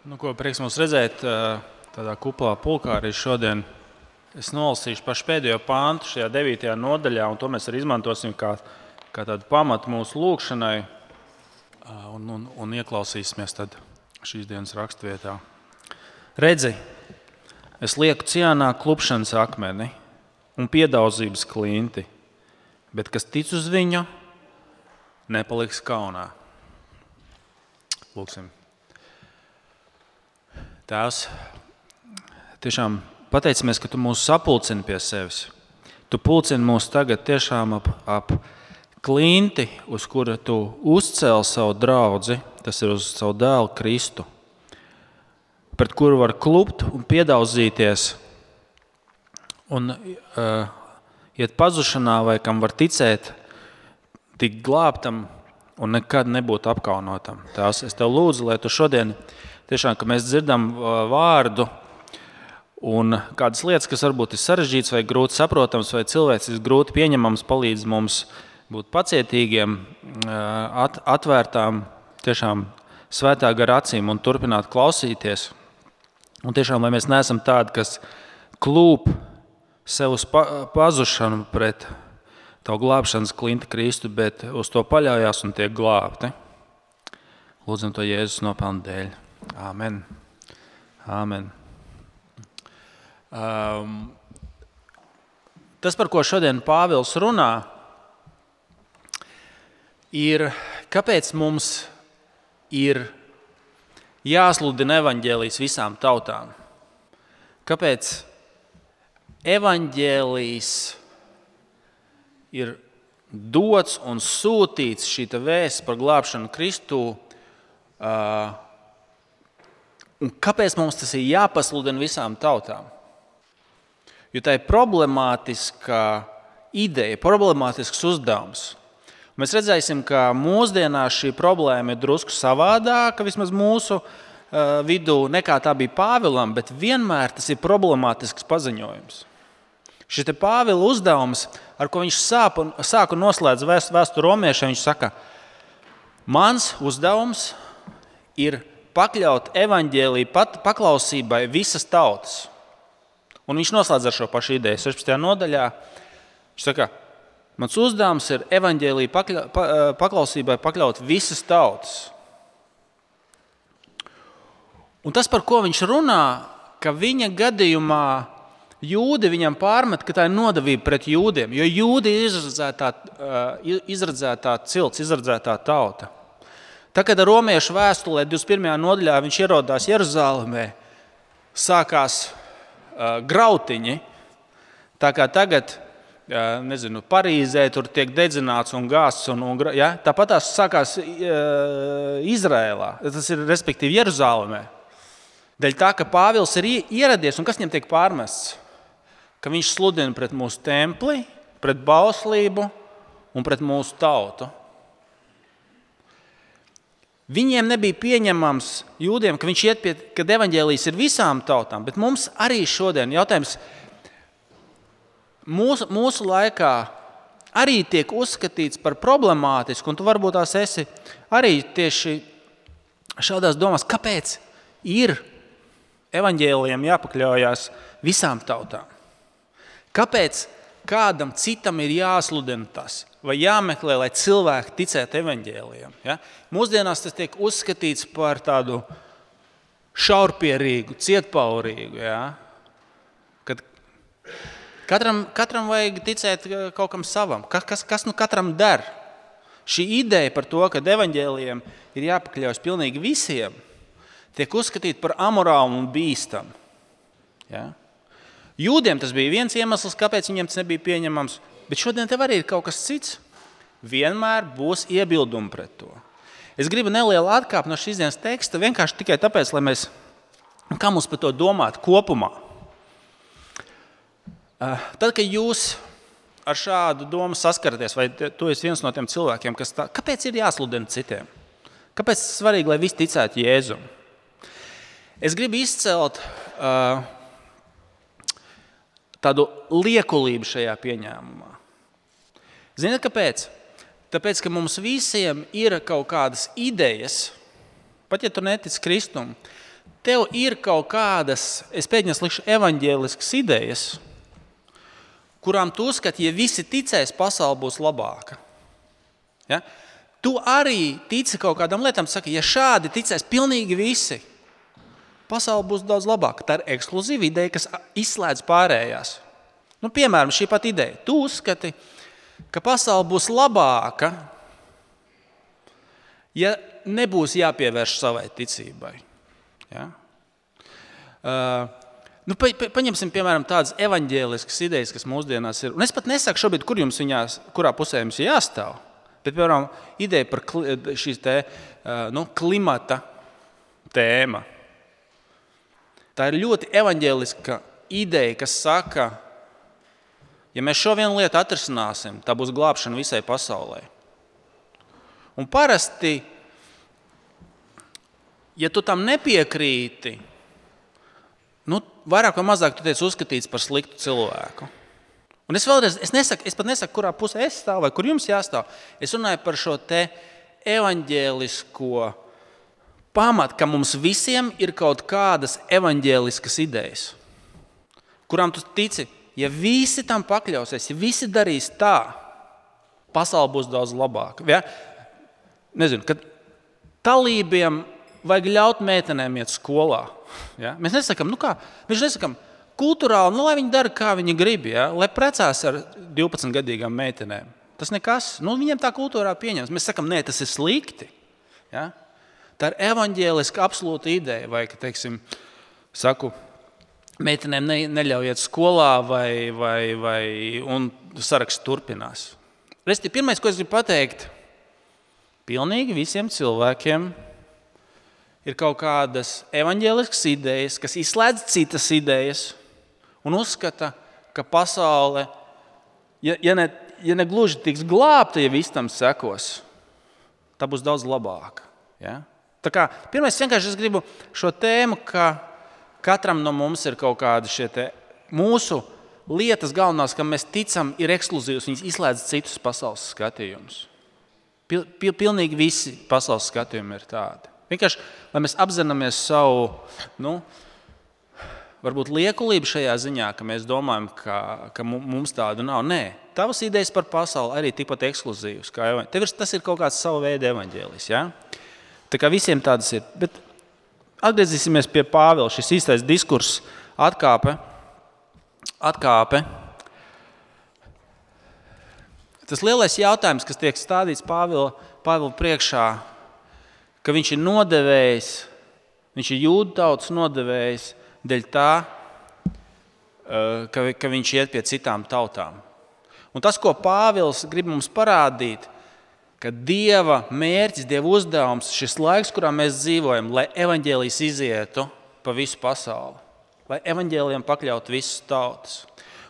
Nu, ko prieks mums redzēt tādā kuplā pulkā arī šodien. Es nolasīšu pašu pēdējo pāntu šajā 9. nodaļā, un to mēs arī izmantosim kā, kā tādu pamatu mūsu lūgšanai. Un, un, un ieklausīsimies šīs dienas raksturvietā. Redzi, es lieku cienā klupšanas akmeni un piedaudzības klinti, bet kas tic uz viņu, nepaliks kaunā. Lūksim. Tēvs, tiešām pateicamies, ka Tu mūs sapulcini pie sevis. Tu pulcini mūs tagad tiešām ap, ap klinti, uz kura Tu uzcēli savu draugu, tas ir uz savu dēlu Kristu, pret kuru var klupt un piedauzīties un uh, iet pazušanā, vai kam var ticēt, tik glābtam un nekad nebūt apkaunotam. Tās es tev lūdzu, lai Tu šodien tiešām, ka mēs dzirdam vārdu un kādas lietas, kas varbūt ir sarežģītas vai grūti saprotamas, vai cilvēciski grūti pieņemamas, palīdz mums būt pacietīgiem, atvērtām, tiešām svētā gara acīm un turpināt klausīties. Un tiešām, lai mēs neesam tādi, kas klūp sev uz pazušanu pret tavu glābšanas klinti Kristu, bet uz to paļaujas un tiek glābti. Lūdzam to Jēzus nopelnu dēļ. Amen. Amen. Um, tas, par ko šodien Pāvils runā, ir, kāpēc mums ir jāsludina evaņģēlijas visām tautām. Kāpēc evaņģēlijas ir dots un sūtīts šī vēsts par glābšanu Kristū? Uh, Un kāpēc mums tas ir jāpasludina visām tautām? Jo tā ir problemātiska ideja, problemātisks uzdevums. Mēs redzēsim, ka mūsdienās šī problēma ir drusku savādāka, vismaz mūsu uh, vidū, nekā tā bija Pāvilam, bet vienmēr tas ir problemātisks paziņojums. Šis Pāvila uzdevums, ar ko viņš sāp un, sāk un noslēdz vēsturi romiešiem. Viņš saka, mans uzdevums ir pakļaut evaņģēlīju paklausībai visas tautas. Un viņš noslēdz ar šo pašu ideju. 16. nodaļā viņš saka, mans uzdevums ir evaņģēlīju pakļa, pa, paklausībai pakļaut visas tautas. Un tas, par ko viņš runā, ka viņa gadījumā jūdi viņam pārmet, ka tā ir nodevība pret jūdiem, jo jūdi ir izradzētā, izradzētā cilts, izradzētā tauta. Tā kad romiešu vēstulē 21. nodaļā viņš ierodās Jeruzalemē, sākās uh, grautiņi. Tā kā tagad, uh, nezinu, Parīzē tur tiek dedzināts un gāzts. Un, un, ja? Tāpat tās sākās uh, Izrēlā, tas ir respektīvi Jeruzalemē. Dēļ tā, ka Pāvils ir ieradies un kas viņam tiek pārmests? Ka viņš sludina pret mūsu templi, pret bauslību un pret mūsu tautu. Viņiem nebija pieņemams jūdiem, ka viņš iet pie, ka evaņģēlijas ir visām tautām, bet mums arī šodien jautājums mūsu, mūsu laikā arī tiek uzskatīts par problemātisku, un tu varbūt tās esi arī tieši šādās domās, kāpēc ir evaņģēliem jāpakļaujas visām tautām. Kāpēc kādam citam ir jāsludina tas? vai jāmeklē, lai cilvēki ticētu evaņģēlijam. Ja? Mūsdienās tas tiek uzskatīts par tādu šaurpierīgu, cietpaurīgu. Ja? Kad katram, katram vajag ticēt kaut kam savam, kas, kas, nu katram der. Šī ideja par to, ka evaņģēlijam ir jāpakļaujas pilnīgi visiem, tiek uzskatīta par amorālu un bīstamu. Ja? Jūdiem tas bija viens iemesls, kāpēc viņiem tas nebija pieņemams. Bet šodien tev arī ir kaut kas cits. Vienmēr būs iebildumi pret to. Es gribu nelielu atkāpi no šīs dienas teksta, vienkārši tikai tāpēc, lai mēs, kā mums par to domāt kopumā. Eh, tad, kad jūs ar šādu domu saskaraties, vai tu esi viens no tiem cilvēkiem, kas tā, kāpēc ir jāsludina citiem? Kāpēc ir svarīgi, lai visi ticētu Jēzum? Es gribu izcelt uh, tādu liekulību šajā pieņēmumā. Ziniet, kāpēc? Tāpēc, ka mums visiem ir kaut kādas idejas, pat ja tu netici Kristum, tev ir kaut kādas, es pēkšņi likšu, evaņģēliskas idejas, kurām tu uzskati, ja visi ticēs, pasaule būs labāka. Ja? Tu arī tici kaut kādam lietam, saka, ja šādi ticēs pilnīgi visi, pasaule būs daudz labāka. Tā ir ekskluzīva ideja, kas izslēdz pārējās. Nu, piemēram, šī pat ideja. Tu uzskati, ka pasaule būs labāka, ja nebūs jāpievērš savai ticībai. Ja? Uh, nu, pa, pa, paņemsim piemēram tādas evaņģēliskas idejas, kas mūsdienās ir. Un es pat nesaku šobrīd, kur jums viņās, kurā pusē jums jāstāv. Bet, piemēram, ideja par šīs te, uh, nu, klimata tēmu. Tā ir ļoti evaņģēliska ideja, kas saka, ja mēs šo vienu lietu atrisināsim, tā būs glābšana visai pasaulē. Un parasti, ja tu tam nepiekrīti, nu, vairāk vai mazāk tu tiec uzskatīts par sliktu cilvēku. Un es vēlreiz, es, nesaku, es pat nesaku, kurā pusē es stāvu vai kur jums jāstāv. Es runāju par šo te evaņģēlisko pamat, ka mums visiem ir kaut kādas evaņģēliskas idejas, kurām tu tici, ja visi tam pakļausies, ja visi darīs tā, pasaule būs daudz labāka. Ja? Nezinu, kad talībiem vajag ļaut meitenēm iet skolā. Ja? Mēs nesakām, nu kā, mēs nesakām, kultūrāli, nu, lai viņi dara, kā viņi grib, ja? lai precās ar 12-gadīgām meitenēm. Tas nekas, nu, viņiem tā kultūrā pieņems. Mēs sakām, nē, tas ir slikti. Ja? Tā ir evaņģēliska absolūta ideja. Vai, ka, teiksim, saku, meitenēm ne, neļaujiet skolā, vai, vai, vai un saraksts turpinās. Resti, pirmais, ko es gribu pateikt, pilnīgi visiem cilvēkiem ir kaut kādas evaņģēliskas idejas, kas izslēdz citas idejas un uzskata, ka pasaule, ja, ja, ne, ja ne gluži tiks glābta, ja viss tam sekos, tā būs daudz labāka. Ja? Tā kā, pirmais, vienkārši es gribu šo tēmu, ka katram no mums ir kaut kādi šie mūsu lietas, galvenās, kam mēs ticam, ir ekskluzīvas. Viņas izslēdz citus pasaules skatījumus. Pil, pil, pilnīgi visi pasaules skatījumi ir tādi. Vienkārši, lai mēs apzināmies savu, nu, varbūt liekulību šajā ziņā, ka mēs domājam, ka, ka mums tādu nav. Nē, tavas idejas par pasauli arī tikpat ekskluzīvas. Tev ir, tas ir kaut kāds sava veida evaņģēlis. Ja? Tā kā visiem tādas ir. Bet atgriezīsimies pie Pāvila. Šis īstais diskurss atkāpe. atkāpe. Tas lielais jautājums, kas tiek stādīts Pāvila, Pāvila priekšā, ka viņš ir nodevējis, viņš ir jūdu tautas nodevējis dēļ tā, eh, ka, ka viņš iet pie citām tautām. Un tas, ko Pāvils grib mums parādīt, ir ka Dieva mērķis, Dieva uzdevums, šis laiks, kurā mēs dzīvojam, lai evaņģēlijas izietu pa visu pasauli, lai evaņģēliem pakļautu visas tautas.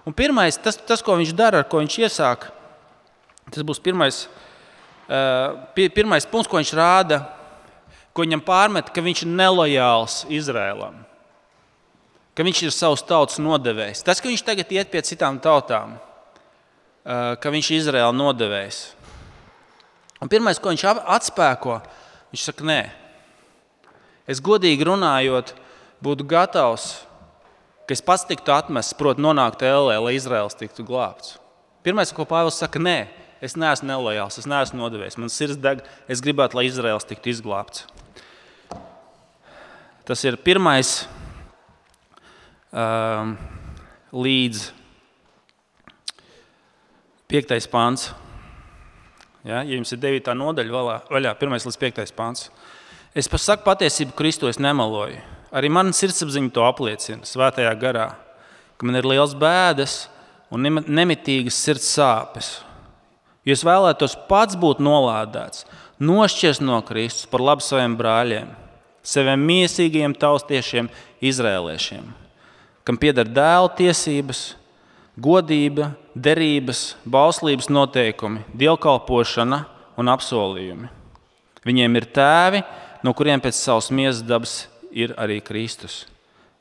Un pirmais, tas, tas, ko viņš dara, ar ko viņš iesāk, tas būs pirmais, pirmais punkts, ko viņš rāda, ko viņam pārmet, ka viņš ir nelojāls Izrēlam, ka viņš ir savus tautas nodevējs. Tas, ka viņš tagad iet pie citām tautām, ka viņš ir Izraēla nodevējs. Un pirmais, ko viņš atspēko, viņš saka, nē, es godīgi runājot, būtu gatavs, ka es pats tiktu atmests, proti, nonākt ellē, lai Izraels tiktu glābts. Pirmais, ko Pāvils saka, nē, es neesmu nelojāls, es neesmu nodevējis. Man sirds deg, es gribētu, lai Izraels tiktu izglābts. Tas ir pirmais um, līdz piektais pāns. Ja, ja jums ir 9. nodaļa, vaļā, vaļā 1 līdz 5. pāns. Es pasaku patiesību, Kristu es nemeloju. Arī mana sirdsapziņa to apliecina svētajā garā, ka man ir liels bēdas un nemitīgas sirds sāpes. Jo es vēlētos pats būt nolādēts, nošķirs no Kristus par labu saviem brāļiem, saviem mīsīgiem taustiešiem, izrēliešiem, kam pieder dēla tiesības, godība, derības, bauslības noteikumi, dievkalpošana un apsolījumi. Viņiem ir tēvi, no kuriem pēc savas miesas dabas ir arī Kristus,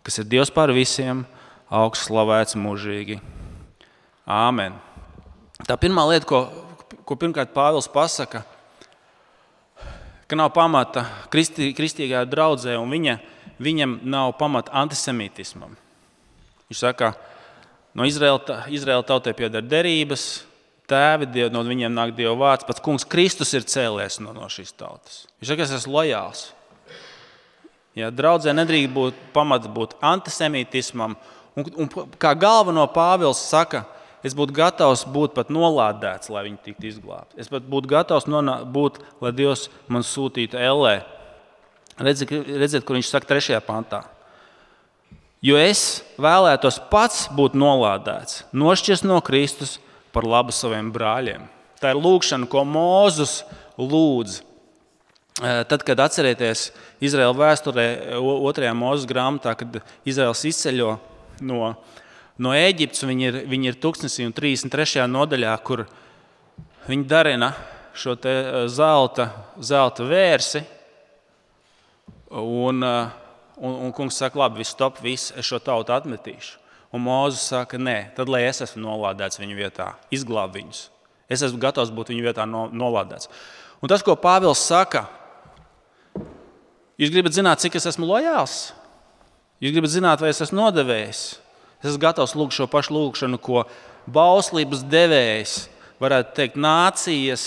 kas ir Dievs pār visiem, augsts slavēts mūžīgi. Āmen. Tā pirmā lieta, ko, ko pirmkārt Pāvils pasaka, ka nav pamata kristī, kristīgajā draudzē un viņa, viņam nav pamata antisemītismam. Viņš saka, no Izraēla, Izraēla tautai pieder derības, tēvi, diev, no viņiem nāk Dieva vārds, pats Kungs Kristus ir cēlies no, no šīs tautas. Viņš saka, es esmu lojāls. Ja, draudzē nedrīkst būt pamats būt antisemītismam, un, un kā galveno Pāvils saka, es būtu gatavs būt pat nolādēts, lai viņi tiktu izglābti. Es pat būtu gatavs nonā, būt, lai Dievs man sūtītu ellē. Redziet, redziet, kur viņš saka, trešajā pantā. Jo es vēlētos pats būt nolādēts, nošķirs no Kristus par labu saviem brāļiem. Tā ir lūkšana, ko Mozus lūdz. Eh, tad, kad atcerieties Izraēla vēsturē, otrajā mūža grāmatā, kad Izraels izceļo no, no Eģiptes, viņi ir, viņi ir 1033. nodaļā, kur viņi darina šo eh, zelta, zelta vērsi. Un, eh, un, un kungs saka, labi, viss top, viss, es šo tautu atmetīšu. Un Mozus saka, nē, tad lai es esmu nolādēts viņu vietā, izglāb viņus. Es esmu gatavs būt viņu vietā nolādēts. Un tas, ko Pāvils saka, jūs gribat zināt, cik es esmu lojāls? Jūs gribat zināt, vai es esmu nodevējis? Es esmu gatavs lūgt šo pašu lūgšanu, ko bauslības devējs, varētu teikt, nācijas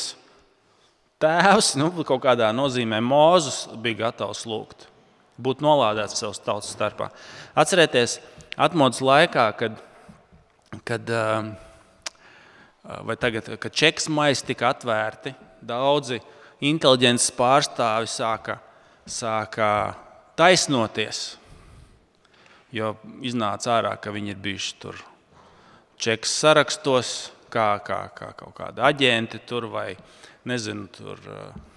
tēvs, nu, kaut kādā nozīmē Mozus bija gatavs lūgt. Būt nolādēts savas tautas starpā. Atcerieties, atmodas laikā, kad, kad, um, uh, tagad, kad čeks maisi tika atvērti, daudzi inteliģences pārstāvi sāka, sāka taisnoties. Jo iznāca ārā, ka viņi ir bijuši tur čeks sarakstos, kā, kā, kā kaut kādi aģenti tur vai nezinu. Tur, uh,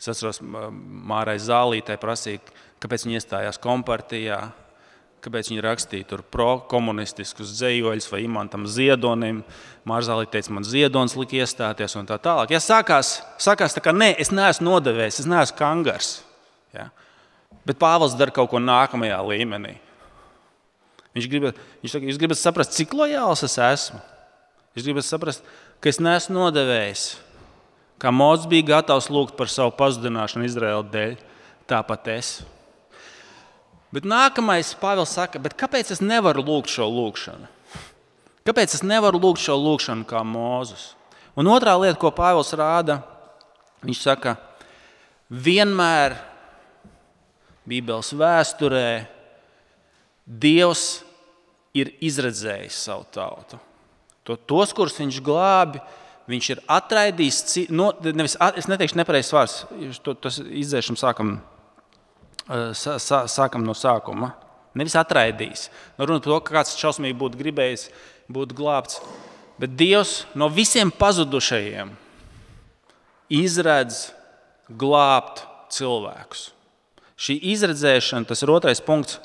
es atceros, Mārai Zālītē prasīja, kāpēc viņi iestājās kompartijā kāpēc viņi rakstīja tur pro-komunistiskus dzējoļus vai imantam ziedonim. Mārzālī teica, man ziedonis lika iestāties un tā tālāk. Ja sākās, sākās tā kā nē, es neesmu nodevējis, es neesmu kangars. Ja? Bet Pāvils dara kaut ko nākamajā līmenī. Viņš grib, viņš saka, jūs gribat saprast, cik lojāls es esmu. Jūs gribat saprast, ka es neesmu nodevējis. Kā Mozus bija gatavs lūgt par savu pazudināšanu Izraēla dēļ, tāpat es. Bet nākamais Pāvils saka, kāpēc es nevaru lūgt šo lūgšanu? Kāpēc es nevaru lūgt šo lūgšanu kā Mozus? Un otrā lieta, ko Pāvils rāda, viņš saka, vienmēr Bībeles vēsturē Dievs ir izredzējis savu tautu. To, tos, kurus viņš glābi, viņš ir atraidījis. No, nevis, es neteikšu nepareizs vārds, tas izdzēšanu sākam sā, sākam no sākuma. Nevis atraidījis. Nu, runa par to, ka kāds šausmīgi būtu gribējis būt glābts. Bet Dievs no visiem pazudušajiem izredz glābt cilvēkus. Šī izredzēšana, tas ir otrais punkts,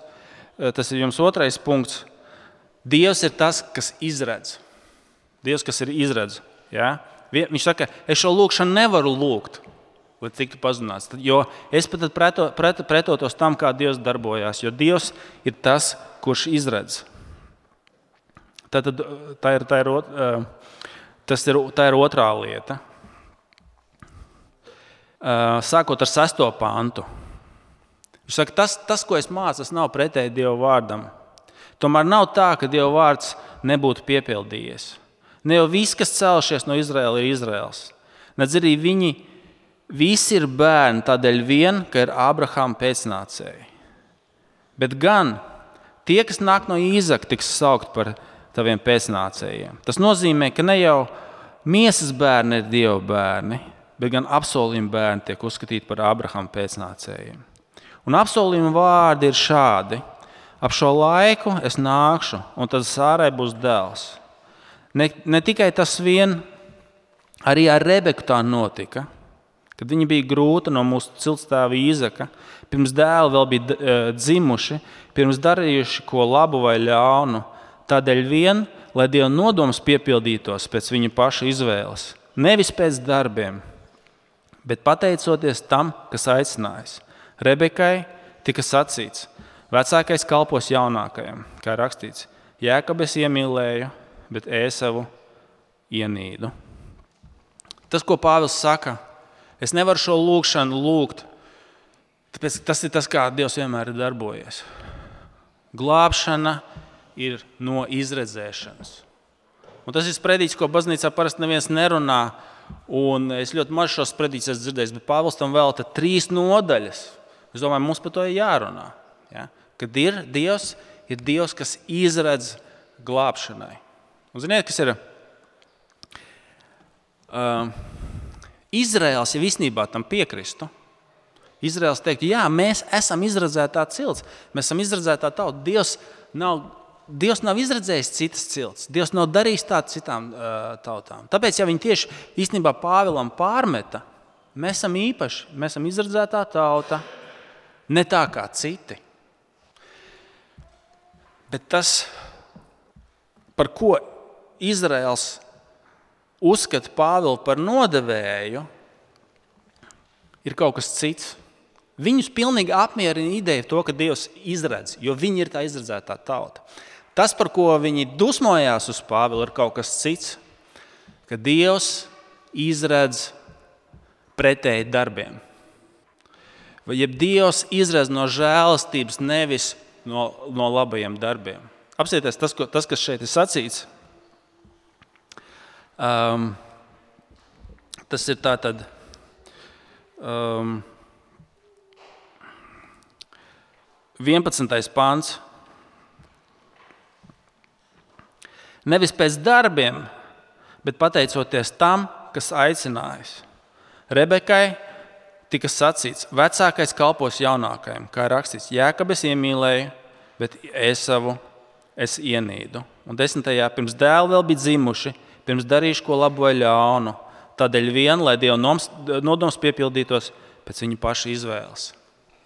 tas ir jums otrais punkts. Dievs ir tas, kas izredz. Dievs, kas ir izredz. Ja? Viņš saka, es šo lūgšanu nevaru lūgt lai tiktu pazudināts. Jo es pat preto, pret, pretotos tam, kā Dievs darbojās, jo Dievs ir tas, kurš izredz. Tad, tā, ir, tā, ir, tas ir, tā ir otrā lieta. Sākot ar sesto pantu. Viņš saka, tas, tas, ko es mācu, tas nav pretēji Dieva vārdam. Tomēr nav tā, ka Dieva vārds nebūtu piepildījies. Ne jau viss, kas cēlušies no Izraēlas, ir Izraels. Nedz arī viņi Visi ir bērni tādēļ vien, ka ir Ābrahāma pēcnācēji. Bet gan tie, kas nāk no Īzaka, tiks saukt par taviem pēcnācējiem. Tas nozīmē, ka ne jau miesas bērni ir Dieva bērni, bet gan apsolījuma bērni tiek uzskatīti par Ābrahāma pēcnācējiem. Un apsolījuma vārdi ir šādi: ap šo laiku es nākšu, un tad sārai būs dēls. Ne, ne tikai tas vien, arī ar Rebeku tā notika. Kad viņi bija grūti no mūsu ciltstāva īzaka, pirms dēli vēl bija e, dzimuši, pirms darījuši ko labu vai ļaunu, tādēļ vien, lai Dieva nodoms piepildītos pēc viņa paša izvēles, nevis pēc darbiem, bet pateicoties tam, kas aicinājis. Rebekai tika sacīts, vecākais kalpos jaunākajam, kā rakstīts, Jēkabes iemīlēju, bet Ēsavu ienīdu. Tas, ko Pāvils saka, Es nevaru šo lūgšanu lūgt Tāpēc tas ir tas, kā Dievs vienmēr ir darbojies. Glābšana ir no izredzēšanas. Un tas ir sprediķis, ko baznīcā parasti neviens nerunā. Un es ļoti maz šos sprediķus esmu dzirdējis, bet Pāvils tam vēl trīs nodaļas. Es domāju, mums par to ir jārunā. Ja? Kad ir Dievs, ir Dievs, kas izredz glābšanai. Un ziniet, kas ir? Uh, Izraels jau īstenībā tam piekristu. Izraels teikt, jā, mēs esam izredzētā cilts, mēs esam izredzētā tauta. Dievs nav Dievs nav izredzējis citas cilts. Dievs nav darījis tādu citām uh, tautām. Tāpēc, ja viņi tieši īstenībā Pāvilam pārmeta, mēs esam īpaši, mēs esam izredzētā tauta, ne tā kā citi. Bet tas, par ko Izraels uzskata Pāvilu par nodevēju, ir kaut kas cits. Viņus pilnīgi apmierina ideja to, ka Dievs izredz, jo viņi ir tā izredzētā tauta. Tas, par ko viņi dusmojās uz Pāvilu, ir kaut kas cits. Ka Dievs izredz pretēji darbiem. Vai ja Dievs izredz no žēlastības, nevis no, no labajiem darbiem. Apsieties, tas, ko, tas kas šeit ir sacīts. Um, tas ir tā tad. Um, 11. pāns. Nevis pēc darbiem, bet pateicoties tam, kas aicinājis. Rebekai tika sacīts, vecākais kalpos jaunākajam, kā rakstīts, Jēkabs iemīlēja, bet Esavu es ienīdu. Un desmitajā pirms dēli vēl bija dzimuši, pirms darīšu ko labu vai ļaunu. Tādēļ vien, lai Dieva nodoms piepildītos pēc viņa paša izvēles.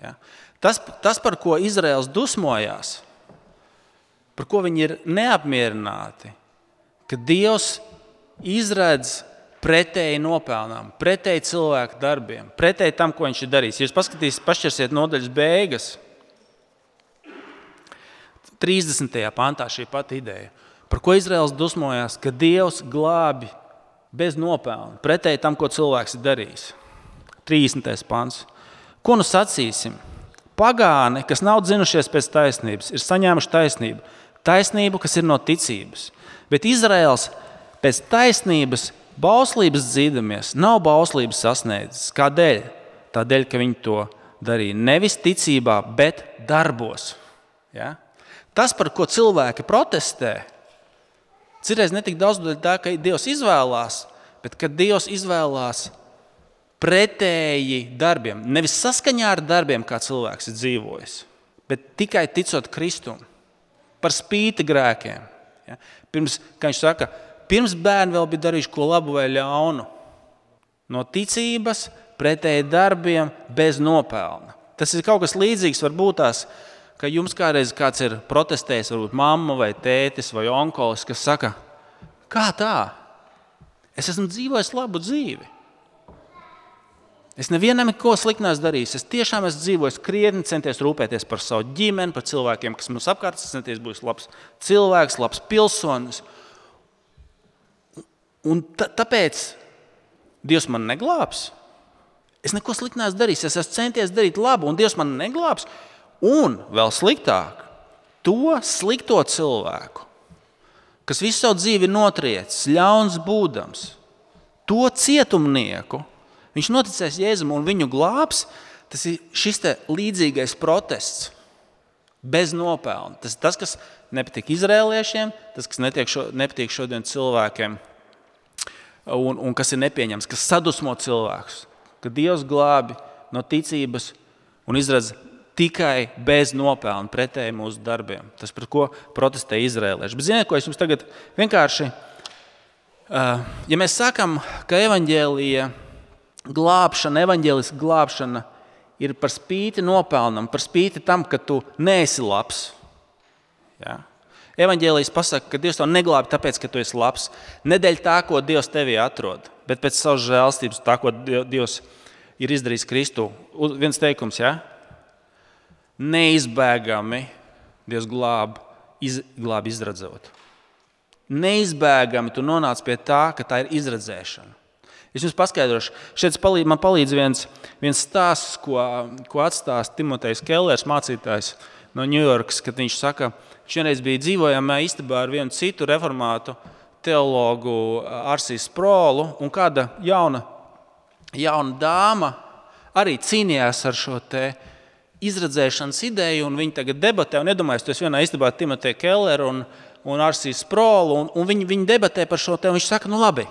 Ja? Tas, tas, par ko Izraels dusmojās, par ko viņi ir neapmierināti, ka Dievs izredz pretēji nopelnām, pretēji cilvēku darbiem, pretēji tam, ko viņš ir darījis. Ja jūs paskatīsieties, pašķirsiet nodaļas beigas, 30. pantā šī pati ideja, par ko Izraels dusmojās, ka Dievs glābi bez nopelna, pretēji tam, ko cilvēks ir darījis. 30. pants. Ko nu sacīsim? Pagāni, kas nav dzinušies pēc taisnības, ir saņēmuši taisnību taisnību, kas ir no ticības. Bet Izraels pēc taisnības, bauslības dzīdamies, nav bauslības sasniedzis. Kādēļ? Tādēļ, ka viņi to darīja nevis ticībā, bet darbos. Ja? Tas, par ko cilvēki protestē, ir ne tik daudz tā, ka Dievs izvēlās, bet ka Dievs izvēlās pretēji darbiem. Nevis saskaņā ar darbiem, kā cilvēks ir dzīvojis, bet tikai ticot Kristum par spīti grēkiem. Ja? Pirms, kā viņš saka, pirms bērni vēl bija darījuši ko labu vai ļaunu. No ticības, pretēji darbiem, bez nopelna. Tas ir kaut kas līdzīgs, varbūt tās, ka jums kādreiz kāds ir protestējis, varbūt mamma vai tētis vai onkolis, kas saka, kā tā? Es esmu dzīvojis labu dzīvi. Es nevienam neko sliktu neesmu darījis. Es tiešām esmu dzīvojis krietni, centies rūpēties par savu ģimeni, par cilvēkiem, kas mums apkārt ir. Centies būt labs cilvēks, labs pilsonis. Un tāpēc Dievs man neglābs. Es neko sliktu neesmu darījis. Es esmu centies darīt labu, un Dievs man neglābs. Un vēl sliktāk, to slikto cilvēku, kas visu savu dzīvi ir notriecis, ļauns būdams, to cietumnieku Viņš noticēs Jēzum un viņu glābs. Tas ir šis līdzīgais protests bez nopelna. Tas ir tas, kas nepatīk izrēliešiem, tas, kas šo, nepatīk šodien cilvēkiem, un, un kas ir nepieņemams, kas sadusmo cilvēkus. Ka Dievs glābi no ticības un izredz tikai bez nopelna pretēji mūsu darbiem. Tas, par ko protestē izrēlieši. Bet ziniet, ko es jums tagad vienkārši, ja mēs sakām, ka evaņģēlija glābšana, evaņģēliska glābšana ir par spīti nopelnam, par spīti tam, ka tu neesi labs. Ja? Evangelijas pasaka, ka Dievs to neglābi tāpēc, ka tu esi labs. Nedēļ tā, ko Dievs tevī atrod, bet pēc savas žēlstības, tā, ko Dievs ir izdarījis Kristu. Viens teikums, ja? Neizbēgami Dievs glāb, iz, glāb izradzot. Neizbēgami tu nonāc pie tā, ka tā ir izradzēšana. Es jums paskaidrošu, šeit palīdz, man palīdz viens, viens stāsts, ko, ko atstāsta Timotejs Kellers, mācītājs no Ņujorkas, kad viņš saka, ka šoreiz bija dzīvojamā istabā ar vienu citu reformātu teologu Arsiju Sprolu, un kāda jauna, jauna dāma arī cīnījās ar šo izredzēšanas ideju, un viņi tagad debatē, un iedomājieties, tas vienā istabā ar Timoteju Kelleru un, un Arsiju Sprolu, un, un viņi, viņi debatē par šo un viņš saka, nu labi,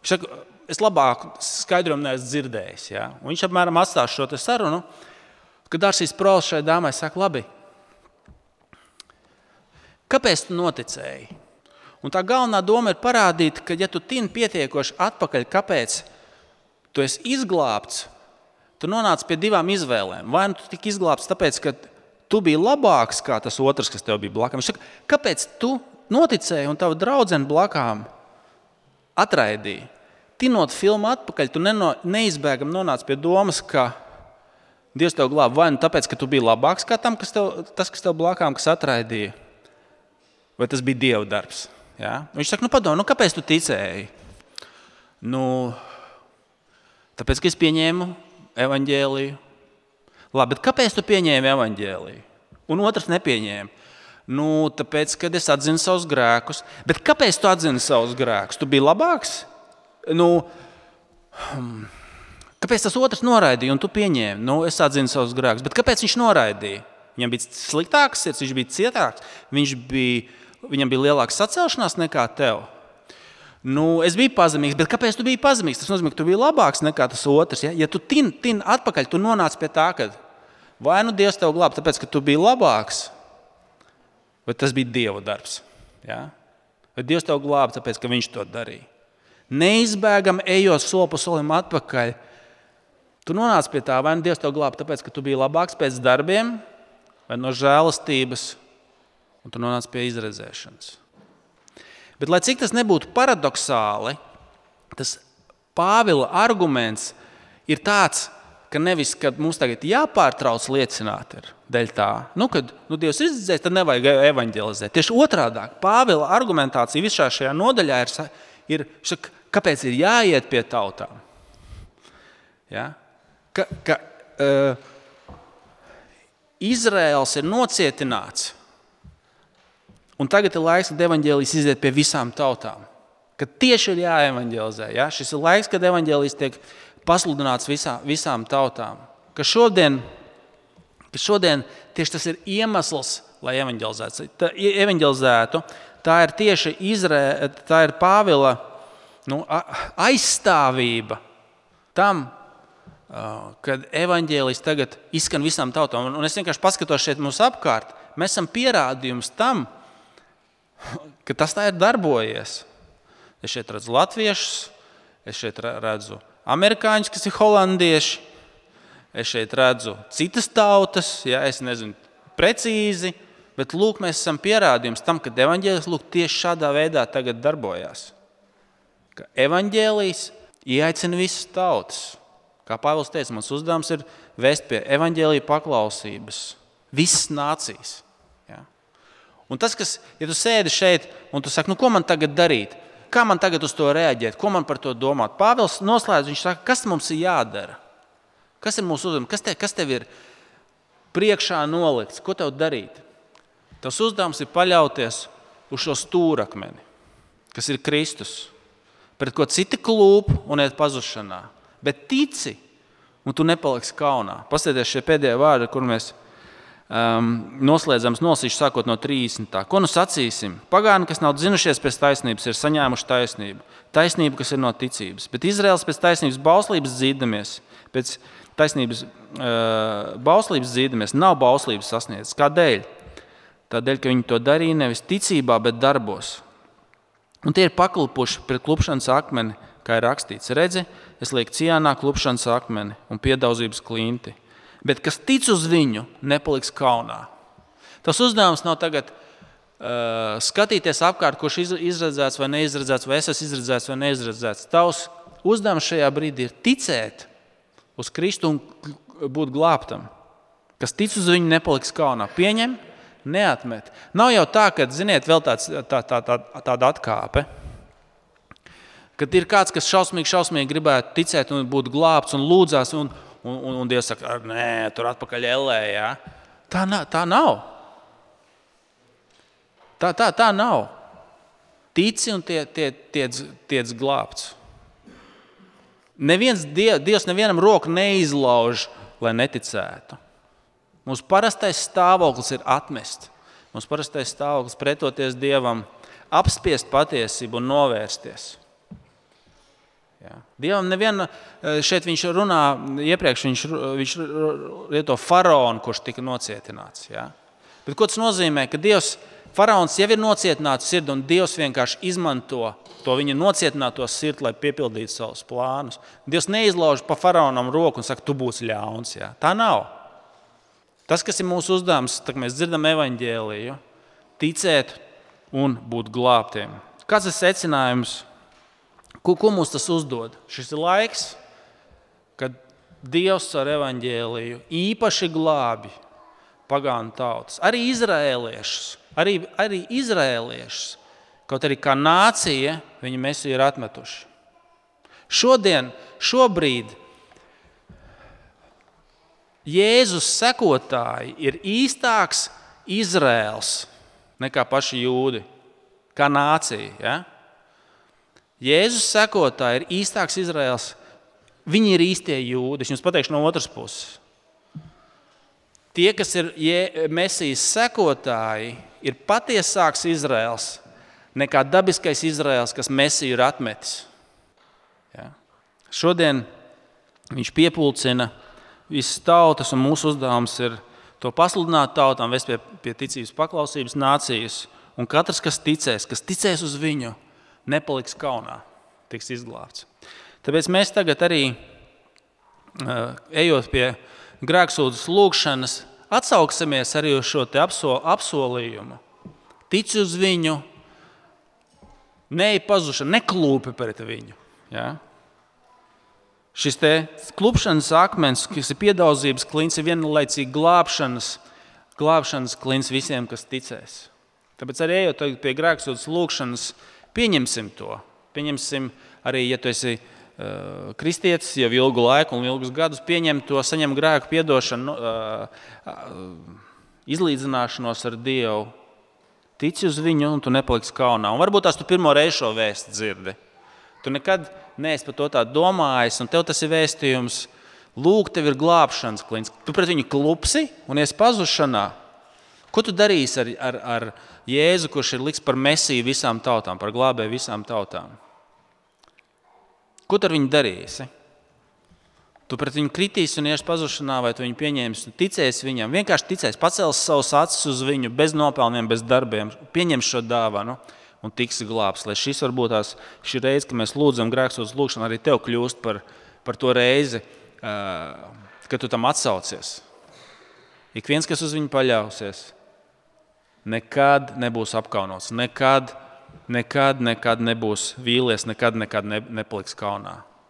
viņš saka, es labāk skaidrojumu neesmu dzirdējis. Ja? Un viņš apmēram atstās šo sarunu, kad Dārzs Prols šai dāmai saka, labi, kāpēc tu noticēji? Un tā galvenā doma ir parādīt, ka, ja tu tini pietiekoši atpakaļ, kāpēc tu esi izglābts, tu nonāc pie divām izvēlēm. Vai nu tu tika izglābts tāpēc, ka tu biji labāks nekā tas otrs, kas tev bija blakus. Viņš saka, kāpēc tu noticēji un tavu draugu blakām atraidīji? tinot filmu atpakaļ, tu neno, neizbēgami nonāc pie domas, ka Dievs tev glāba vai nu tāpēc, ka tu biji labāks kā tam, kas tev, tas, kas tev blakām kas atraidīja, vai tas bija Dieva darbs. Ja? Viņš saka, nu, padomā, nu, kāpēc tu ticēji? Nu, tāpēc, ka es pieņēmu evaņģēliju. Labi, bet kāpēc tu pieņēmi evaņģēliju? Un otrs nepieņēma. Nu, tāpēc, kad es atzinu savus grēkus. Bet kāpēc tu atzini savus grēkus? Tu biji labāks? nu, hmm, kāpēc tas otrs noraidīja un tu pieņēmi? Nu, es atzinu savus grēkus, bet kāpēc viņš noraidīja? Viņam bija sliktāks sirds, viņš bija cietāks, viņš bija, viņam bija lielāka sacelšanās nekā tev. Nu, es biju pazemīgs, bet kāpēc tu biji pazemīgs? Tas nozīmē, ka tu biji labāks nekā tas otrs. Ja, ja tu tin, tin atpakaļ, tu nonāc pie tā, ka vai nu Dievs tev glāb, tāpēc ka tu biji labāks, vai tas bija Dieva darbs. Ja? Vai Dievs tev glāb, tāpēc ka Viņš to darīja neizbēgami ejot soli pa solim atpakaļ, tu nonāc pie tā, vai nu Dievs tev glāba, tāpēc, ka tu biji labāks pēc darbiem, vai no žēlastības, un tu nonāc pie izredzēšanas. Bet, lai cik tas nebūtu paradoxāli, tas Pāvila arguments ir tāds, ka nevis, kad mums tagad jāpārtrauc liecināt, ir dēļ tā, nu, kad nu, Dievs ir izdzēs, tad nevajag evanģelizēt. Tieši otrādi - Pāvila argumentācija visā šajā nodaļā ir, ir šak, Kāpēc ir jāiet pie tautām? Ja? Ka, ka, uh, Izraels ir nocietināts, un tagad ir laiks, kad evanģēlijas iziet pie visām tautām. Kad tieši ir jāevanģelizē. Ja? Šis ir laiks, kad evanģēlijas tiek pasludināts visā, visām tautām. Ka šodien, ka šodien tieši tas ir iemesls, lai evanģelizētu. Tā ir tieši Izrē, tā ir Pāvila nu, aizstāvība tam, kad evaņģēlijs tagad izskan visām tautām. Un es vienkārši paskatos šeit mums apkārt. Mēs esam pierādījums tam, ka tas tā ir darbojies. Es šeit redzu latviešus, es šeit redzu amerikāņus, kas ir holandieši, es šeit redzu citas tautas, ja es nezinu precīzi, bet lūk, mēs esam pierādījums tam, ka evaņģēlis tieši šādā veidā tagad darbojas ka evaņģēlijas ieaicina visas tautas. Kā Pāvils teica, mans uzdevums ir vest pie evaņģēlīja paklausības visas nācijas. Un tas, kas, ja tu sēdi šeit un tu saki, nu, ko man tagad darīt, kā man tagad uz to reaģēt, ko man par to domāt, Pāvils noslēdz, viņš saka, kas mums ir jādara, kas ir mūsu uzdevums, kas, te, kas tev ir priekšā nolikts, ko tev darīt. Tas uzdevums ir paļauties uz šo stūrakmeni, kas ir Kristus pret ko citi klūp un iet pazušanā. Bet tici, un tu nepaliksi kaunā. Paskatieties šie pēdējie vārdi, kur mēs um, noslēdzam nolasīšu, sākot no 30. Ko nu sacīsim? Pagāni, kas nav zinušies pēc taisnības, ir saņēmuši taisnību. Taisnība, kas ir no ticības. Bet Izraels pēc taisnības bauslības dzīdamies, pēc taisnības uh, bauslības dzīdamies, nav bauslības sasniedzis. Kādēļ? Tādēļ, ka viņi to darīja nevis ticībā, bet darbos. Un tie ir pakalpojuši pret klupšanas akmeni, kā ir rakstīts. Redzi, es lieku cienā klupšanas akmeni un piedaudzības klinti. Bet kas tic uz viņu, nepaliks kaunā. Tas uzdevums nav tagad uh, skatīties apkārt, kurš ir izredzēts vai neizredzēts, vai es esmu izredzēts vai neizredzēts. Tavs uzdevums šajā brīdī ir ticēt uz Kristu un būt glābtam. Kas tic uz viņu, nepaliks kaunā. Pieņem, neatmet. Nav jau tā, ka, ziniet, vēl tāds, tā, tā, tā, tāda atkāpe, Kad ir kāds, kas šausmīgi, šausmīgi gribētu ticēt un būt glābts un lūdzās, un, un, un, un Dievs saka, nē, tur atpakaļ ellē. Ja? Tā, tā nav. Tā, tā, tā nav. Tici un tie, tie, tiec, tiec glābts. Neviens diev, Dievs nevienam roku neizlauž, lai neticētu. Mūsu parastais stāvoklis ir atmest. Mūsu parastais stāvoklis pretoties Dievam, apspiest patiesību un novērsties. Jā. Dievam neviena, eh, šeit viņš runā, iepriekš viņš, viņš lieto faraonu, kurš tika nocietināts. Jā. Bet ko tas nozīmē? Ka Dievs, faraons jau ir nocietināts sirdi, un Dievs vienkārši izmanto to viņa nocietināto sirdi, lai piepildītu savus plānus. Dievs neizlauž pa faraonam roku un saka, tu būsi ļauns. Jā. Tā nav. Tas, kas ir mūsu uzdevums, tad mēs dzirdam evaņģēliju, ticēt un būt glābtiem. Kāds ir secinājums? Ko, ko mums tas uzdod? Šis ir laiks, kad Dievs ar evaņģēliju īpaši glābi pagānu tautas, arī izrēliešus. Arī, arī izrēliešus, kaut arī kā nācija, viņi mēs ir atmetuši. Šodien, šobrīd Jēzus sekotāji ir īstāks Izraels nekā paši jūdi, kā nācija. Ja? Jēzus sekotāji ir īstāks Izraels. Viņi ir īstie jūdi. Es jums pateikšu no otras puses. Tie, kas ir Mēsīs sekotāji, ir patiesāks Izraels nekā dabiskais Izraels, kas Mēsiju ir atmetis. Ja? Šodien viņš piepulcina visas tautas, un mūsu uzdevums ir to pasludināt tautām, vest pie, pie ticības paklausības nācijas. Un katrs, kas ticēs, kas ticēs uz viņu, nepaliks kaunā, tiks izglābts. Tāpēc mēs tagad arī, ejot pie grēksūdzes lūgšanas, atsauksimies arī uz šo apsol, apsolījumu. Tici uz viņu, neej pazušana, neklūpi pret viņu. Ja? Šis klupšanas akmens, kas ir piedaudzības klīns, ir vienlaicīgi glābšanas, glābšanas klīns visiem, kas ticēs. Tāpēc arī ejot pie grēksūdzes lūgšanas, Pieņemsim to. Pieņemsim arī, ja tu esi uh, kristietis jau ilgu laiku un ilgus gadus, pieņem to, saņem grēku piedošanu, uh, izlīdzināšanos ar Dievu. Tici uz viņu, un tu nepaliksi kaunā. Un varbūt tās tu pirmo reizi šo vēstu dzirdi. Tu nekad neesi par to tā domājis, un tev tas ir vēstījums. Lūk, tev ir glābšanas klints. Tu pret viņu klupsi un ies pazušanā. Ko tu darīsi ar, ar, ar Jēzu, kurš ir liks par mesiju visām tautām, par glābēju visām tautām? Ko tu ar viņu darīsi? Tu pret viņu kritīsi un iešu pazušanā, vai tu viņu pieņemsi, ticēsi viņam, vienkārši ticēsi, pacels savus acis uz viņu, bez nopelniem, bez darbiem, pieņem šo dāvanu un tiks glābts. Lai šis varbūt tās šī reize, kad mēs lūdzam grēksos lūgšanu, arī tev kļūst par, par to reizi, kad tu tam atsaucies. Ik viens, kas uz viņu paļausies, nekad nebūs apkaunots, nekad, nekad, nekad nebūs vīlies, nekad, nekad ne, nepaliks kaunā.